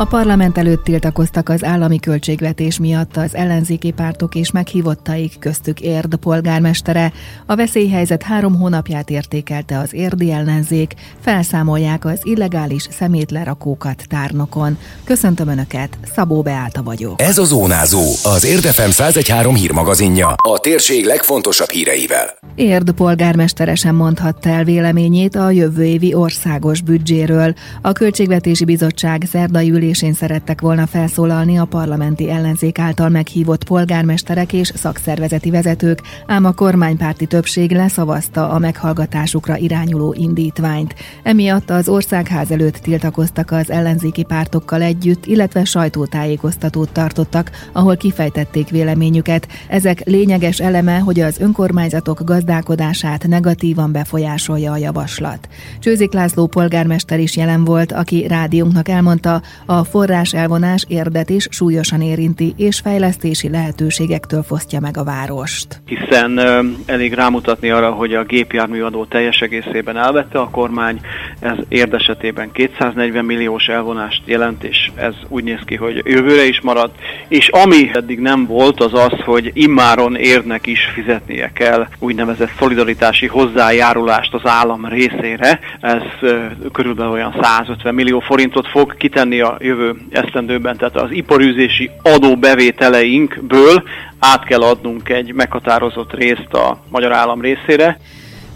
A parlament előtt tiltakoztak az állami költségvetés miatt az ellenzéki pártok és meghívottaik köztük Érd polgármestere. A veszélyhelyzet három hónapját értékelte az érdi ellenzék, felszámolják az illegális szemétlerakókat tárnokon. Köszöntöm Önöket, Szabó Beáta vagyok. Ez a Zónázó, az Érdefem 113 hírmagazinja. A térség legfontosabb híreivel. Érd polgármestere sem mondhatta el véleményét a jövő évi országos büdzséről. A Költségvetési Bizottság szerdai ülésén szerettek volna felszólalni a parlamenti ellenzék által meghívott polgármesterek és szakszervezeti vezetők, ám a kormánypárti többség leszavazta a meghallgatásukra irányuló indítványt. Emiatt az országház előtt tiltakoztak az ellenzéki pártokkal együtt, illetve sajtótájékoztatót tartottak, ahol kifejtették véleményüket. Ezek lényeges eleme, hogy az önkormányzatok gazdálkodását negatívan befolyásolja a javaslat. Csőzik László polgármester is jelen volt, aki rádiónknak elmondta, a forrás elvonás érdet is súlyosan érinti, és fejlesztési lehetőségektől fosztja meg a várost. Hiszen elég rámutatni arra, hogy a gépjárműadó teljes egészében elvette a kormány, ez érd esetében 240 milliós elvonást jelent, és ez úgy néz ki, hogy jövőre is marad. És ami eddig nem volt, az az, hogy immáron érdnek is fizetnie kell úgynevezett szolidaritási hozzájárulást az állam részére. Ez körülbelül olyan 150 millió forintot fog kitenni a jövő esztendőben, tehát az iparűzési adóbevételeinkből át kell adnunk egy meghatározott részt a magyar állam részére.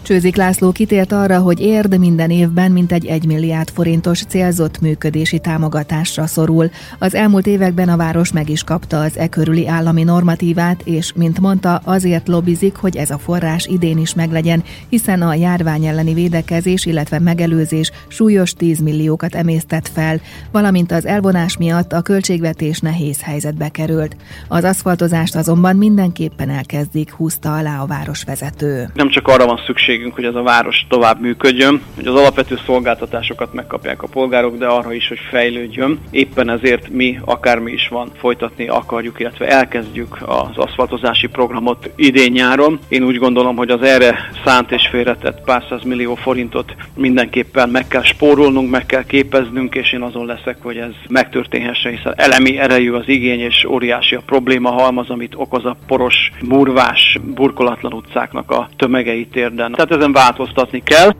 Csőzik László kitért arra, hogy érd minden évben mintegy 1 milliárd forintos célzott működési támogatásra szorul. Az elmúlt években a város meg is kapta az e körüli állami normatívát, és, mint mondta, azért lobbizik, hogy ez a forrás idén is meglegyen, hiszen a járvány elleni védekezés, illetve megelőzés súlyos 10 milliókat emésztett fel, valamint az elvonás miatt a költségvetés nehéz helyzetbe került. Az aszfaltozást azonban mindenképpen elkezdik, húzta alá a városvezető. Nem csak arra van szükség, szükségünk, hogy ez a város tovább működjön, hogy az alapvető szolgáltatásokat megkapják a polgárok, de arra is, hogy fejlődjön. Éppen ezért mi, akármi is van, folytatni akarjuk, illetve elkezdjük az aszfaltozási programot idén-nyáron. Én úgy gondolom, hogy az erre szánt és félretett pár millió forintot mindenképpen meg kell spórolnunk, meg kell képeznünk, és én azon leszek, hogy ez megtörténhessen, hiszen elemi erejű az igény, és óriási a probléma halmaz, amit okoz a poros, murvás, burkolatlan utcáknak a tömegeit érden tehát ezen változtatni kell.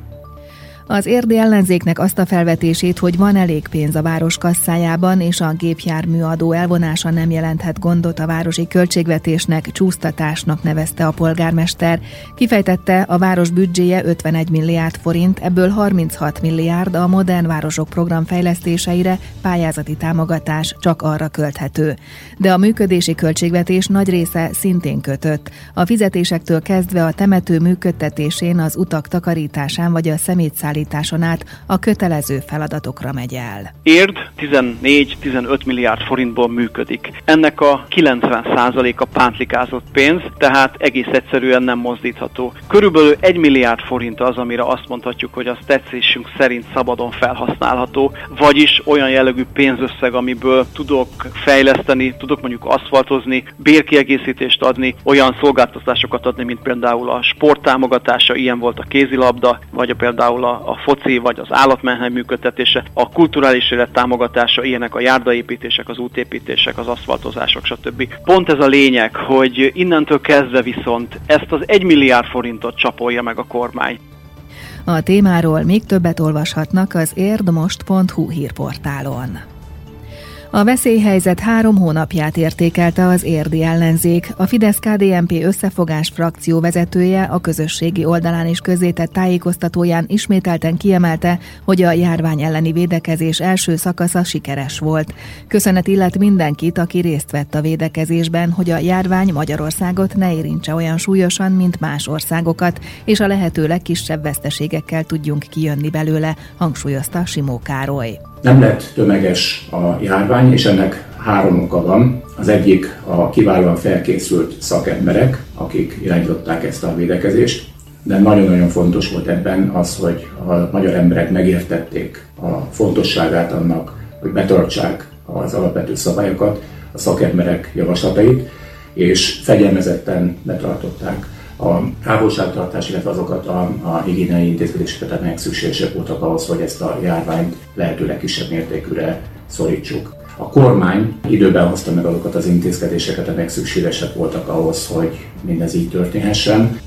Az érdi ellenzéknek azt a felvetését, hogy van elég pénz a város kasszájában, és a gépjárműadó elvonása nem jelenthet gondot a városi költségvetésnek, csúsztatásnak nevezte a polgármester. Kifejtette, a város büdzséje 51 milliárd forint, ebből 36 milliárd a Modern Városok program fejlesztéseire pályázati támogatás csak arra költhető. De a működési költségvetés nagy része szintén kötött. A fizetésektől kezdve a temető működtetésén, az utak takarításán vagy a szemétszállításán szállításon át a kötelező feladatokra megy el. Érd 14-15 milliárd forintból működik. Ennek a 90%-a pántlikázott pénz, tehát egész egyszerűen nem mozdítható. Körülbelül 1 milliárd forint az, amire azt mondhatjuk, hogy az tetszésünk szerint szabadon felhasználható, vagyis olyan jellegű pénzösszeg, amiből tudok fejleszteni, tudok mondjuk aszfaltozni, bérkiegészítést adni, olyan szolgáltatásokat adni, mint például a sporttámogatása, ilyen volt a kézilabda, vagy a például a, a foci vagy az állatmenhely működtetése, a kulturális élet támogatása, ilyenek a járdaépítések, az útépítések, az aszfaltozások, stb. Pont ez a lényeg, hogy innentől kezdve viszont ezt az 1 milliárd forintot csapolja meg a kormány. A témáról még többet olvashatnak az érdmost.hu hírportálon. A veszélyhelyzet három hónapját értékelte az érdi ellenzék. A Fidesz-KDNP összefogás frakció vezetője a közösségi oldalán is közzétett tájékoztatóján ismételten kiemelte, hogy a járvány elleni védekezés első szakasza sikeres volt. Köszönet illet mindenkit, aki részt vett a védekezésben, hogy a járvány Magyarországot ne érintse olyan súlyosan, mint más országokat, és a lehető legkisebb veszteségekkel tudjunk kijönni belőle, hangsúlyozta Simó Károly. Nem lett tömeges a járvány, és ennek három oka van. Az egyik a kiválóan felkészült szakemberek, akik irányították ezt a védekezést, de nagyon-nagyon fontos volt ebben az, hogy a magyar emberek megértették a fontosságát annak, hogy betartsák az alapvető szabályokat, a szakemberek javaslatait, és fegyelmezetten betartották a távolságtartás, illetve azokat a, a higiéniai intézkedéseket, amelyek szükségesek voltak ahhoz, hogy ezt a járványt lehetőleg kisebb mértékűre szorítsuk. A kormány időben hozta meg azokat az intézkedéseket, amelyek szükségesek voltak ahhoz, hogy mindez így történhessen.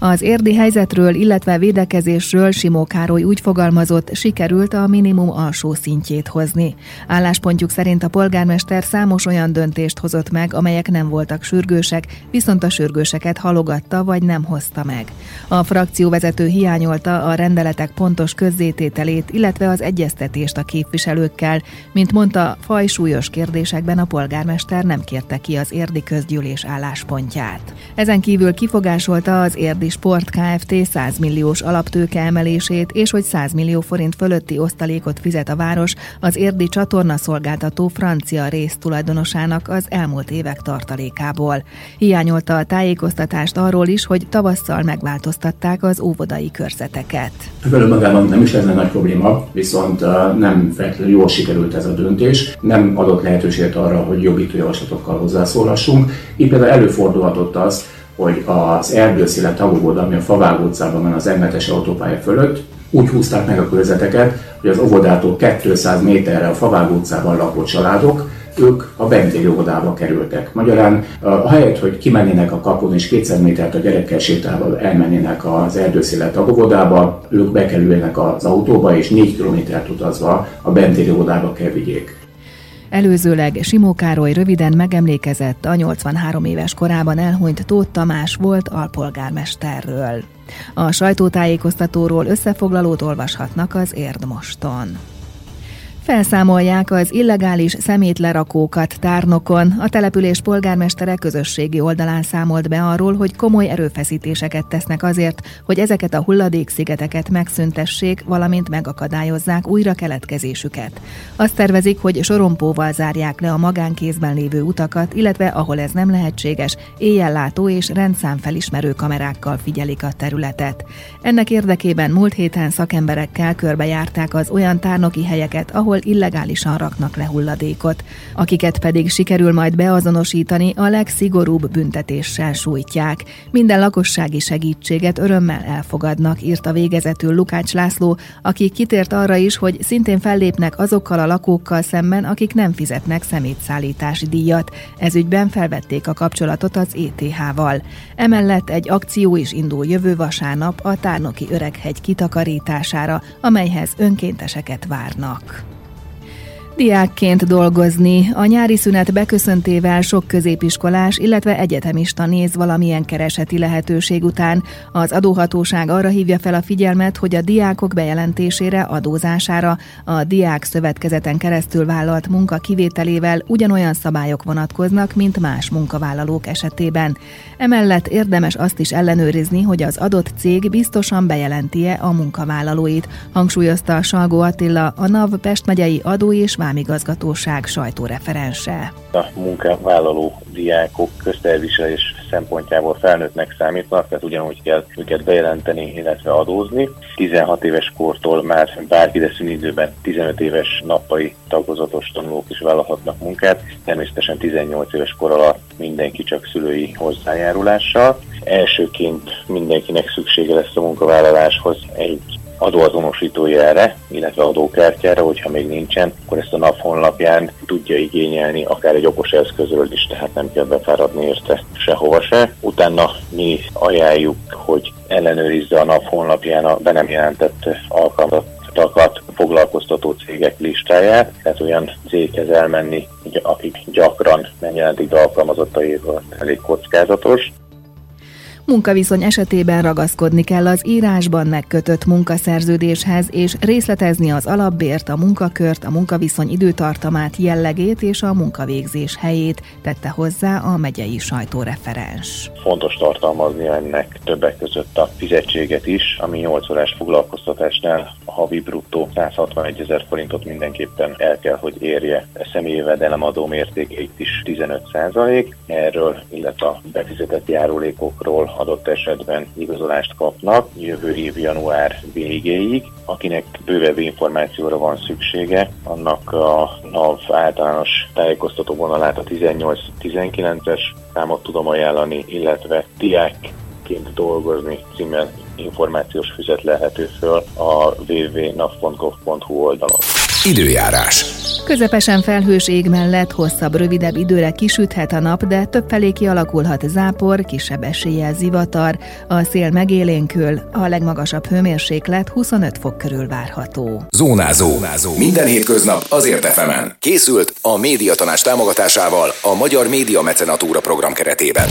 Az érdi helyzetről, illetve védekezésről Simó Károly úgy fogalmazott, sikerült a minimum alsó szintjét hozni. Álláspontjuk szerint a polgármester számos olyan döntést hozott meg, amelyek nem voltak sürgősek, viszont a sürgőseket halogatta vagy nem hozta meg. A frakcióvezető hiányolta a rendeletek pontos közzétételét, illetve az egyeztetést a képviselőkkel. Mint mondta, fajsúlyos kérdésekben a polgármester nem kérte ki az érdi közgyűlés álláspontját. Ezen kívül kifogásolta az érdi Sport Kft. 100 milliós alaptőke emelését, és hogy 100 millió forint fölötti osztalékot fizet a város az érdi csatorna szolgáltató francia rész tulajdonosának az elmúlt évek tartalékából. Hiányolta a tájékoztatást arról is, hogy tavasszal megváltoztatták az óvodai körzeteket. Velő magában nem is lenne nagy probléma, viszont nem feltétlenül jól sikerült ez a döntés. Nem adott lehetőséget arra, hogy jobbító javaslatokkal hozzászólhassunk. Így például előfordulhatott az, hogy az erdőszéle tagóvoda, ami a Favágó utcában van az M7-es autópálya fölött, úgy húzták meg a körzeteket, hogy az óvodától 200 méterre a Favágó utcában lakó családok, ők a Bentéri óvodába kerültek. Magyarán helyet, hogy kimennének a kapun és 200 métert a gyerekkel sétával elmennének az erdőszéle tagóvodába, ők bekerülnek az autóba és 4 kilométert utazva a Bentéri óvodába kell vigyék. Előzőleg Simó Károly röviden megemlékezett a 83 éves korában elhunyt Tóth Tamás volt alpolgármesterről. A sajtótájékoztatóról összefoglalót olvashatnak az Érdmoston. Felszámolják az illegális szemétlerakókat tárnokon. A település polgármestere közösségi oldalán számolt be arról, hogy komoly erőfeszítéseket tesznek azért, hogy ezeket a hulladékszigeteket megszüntessék, valamint megakadályozzák újra keletkezésüket. Azt tervezik, hogy sorompóval zárják le a magánkézben lévő utakat, illetve ahol ez nem lehetséges, éjjellátó és rendszámfelismerő kamerákkal figyelik a területet. Ennek érdekében múlt héten szakemberekkel körbejárták az olyan tárnoki helyeket, ahol ahol illegálisan raknak le hulladékot, akiket pedig sikerül majd beazonosítani, a legszigorúbb büntetéssel sújtják. Minden lakossági segítséget örömmel elfogadnak, írta végezetül Lukács László, aki kitért arra is, hogy szintén fellépnek azokkal a lakókkal szemben, akik nem fizetnek szemétszállítási díjat. Ezügyben felvették a kapcsolatot az ETH-val. Emellett egy akció is indul jövő vasárnap a Tárnoki Öreghegy kitakarítására, amelyhez önkénteseket várnak. Diákként dolgozni. A nyári szünet beköszöntével sok középiskolás, illetve egyetemista néz valamilyen kereseti lehetőség után. Az adóhatóság arra hívja fel a figyelmet, hogy a diákok bejelentésére, adózására a diák szövetkezeten keresztül vállalt munka kivételével ugyanolyan szabályok vonatkoznak, mint más munkavállalók esetében. Emellett érdemes azt is ellenőrizni, hogy az adott cég biztosan bejelentie a munkavállalóit, hangsúlyozta Salgó Attila, a NAV Pest megyei adó és vámigazgatóság sajtóreferense. A munkavállaló diákok közterviselés szempontjából felnőttnek számítanak, tehát ugyanúgy kell őket bejelenteni, illetve adózni. 16 éves kortól már bárki, de szünidőben 15 éves nappali tagozatos tanulók is vállalhatnak munkát, természetesen 18 éves kor alatt mindenki csak szülői hozzájárulással. Elsőként mindenkinek szüksége lesz a munkavállaláshoz egy adóazonosítójára, illetve adókártyára, hogyha még nincsen, akkor ezt a NAV honlapján tudja igényelni, akár egy okos eszközről is, tehát nem kell befáradni érte sehova se. Utána mi ajánljuk, hogy ellenőrizze a NAV honlapján a be nem jelentett alkalmazottakat foglalkoztató cégek listáját, tehát olyan céghez elmenni, akik gyakran nem jelentik be alkalmazottaival elég kockázatos. Munkaviszony esetében ragaszkodni kell az írásban megkötött munkaszerződéshez, és részletezni az alapbért, a munkakört, a munkaviszony időtartamát, jellegét és a munkavégzés helyét, tette hozzá a megyei sajtóreferens. Fontos tartalmazni ennek többek között a fizetséget is, ami 8 órás foglalkoztatásnál a havi bruttó 161 ezer forintot mindenképpen el kell, hogy érje. A személyi jövedelemadó mértékeit is 15 százalék. Erről, illetve a befizetett járulékokról adott esetben igazolást kapnak jövő év január végéig. Akinek bővebb információra van szüksége, annak a NAV általános tájékoztató vonalát a 18-19-es számot tudom ajánlani, illetve diák diákként dolgozni címen információs füzet lehető föl a www.nav.gov.hu oldalon. Időjárás. Közepesen felhős ég mellett hosszabb, rövidebb időre kisüthet a nap, de többfelé kialakulhat zápor, kisebb eséllyel zivatar, a szél megélénkül, a legmagasabb hőmérséklet 25 fok körül várható. Zónázó. Zónázó. Minden hétköznap azért efemen. Készült a médiatanás támogatásával a Magyar Média Mecenatúra program keretében.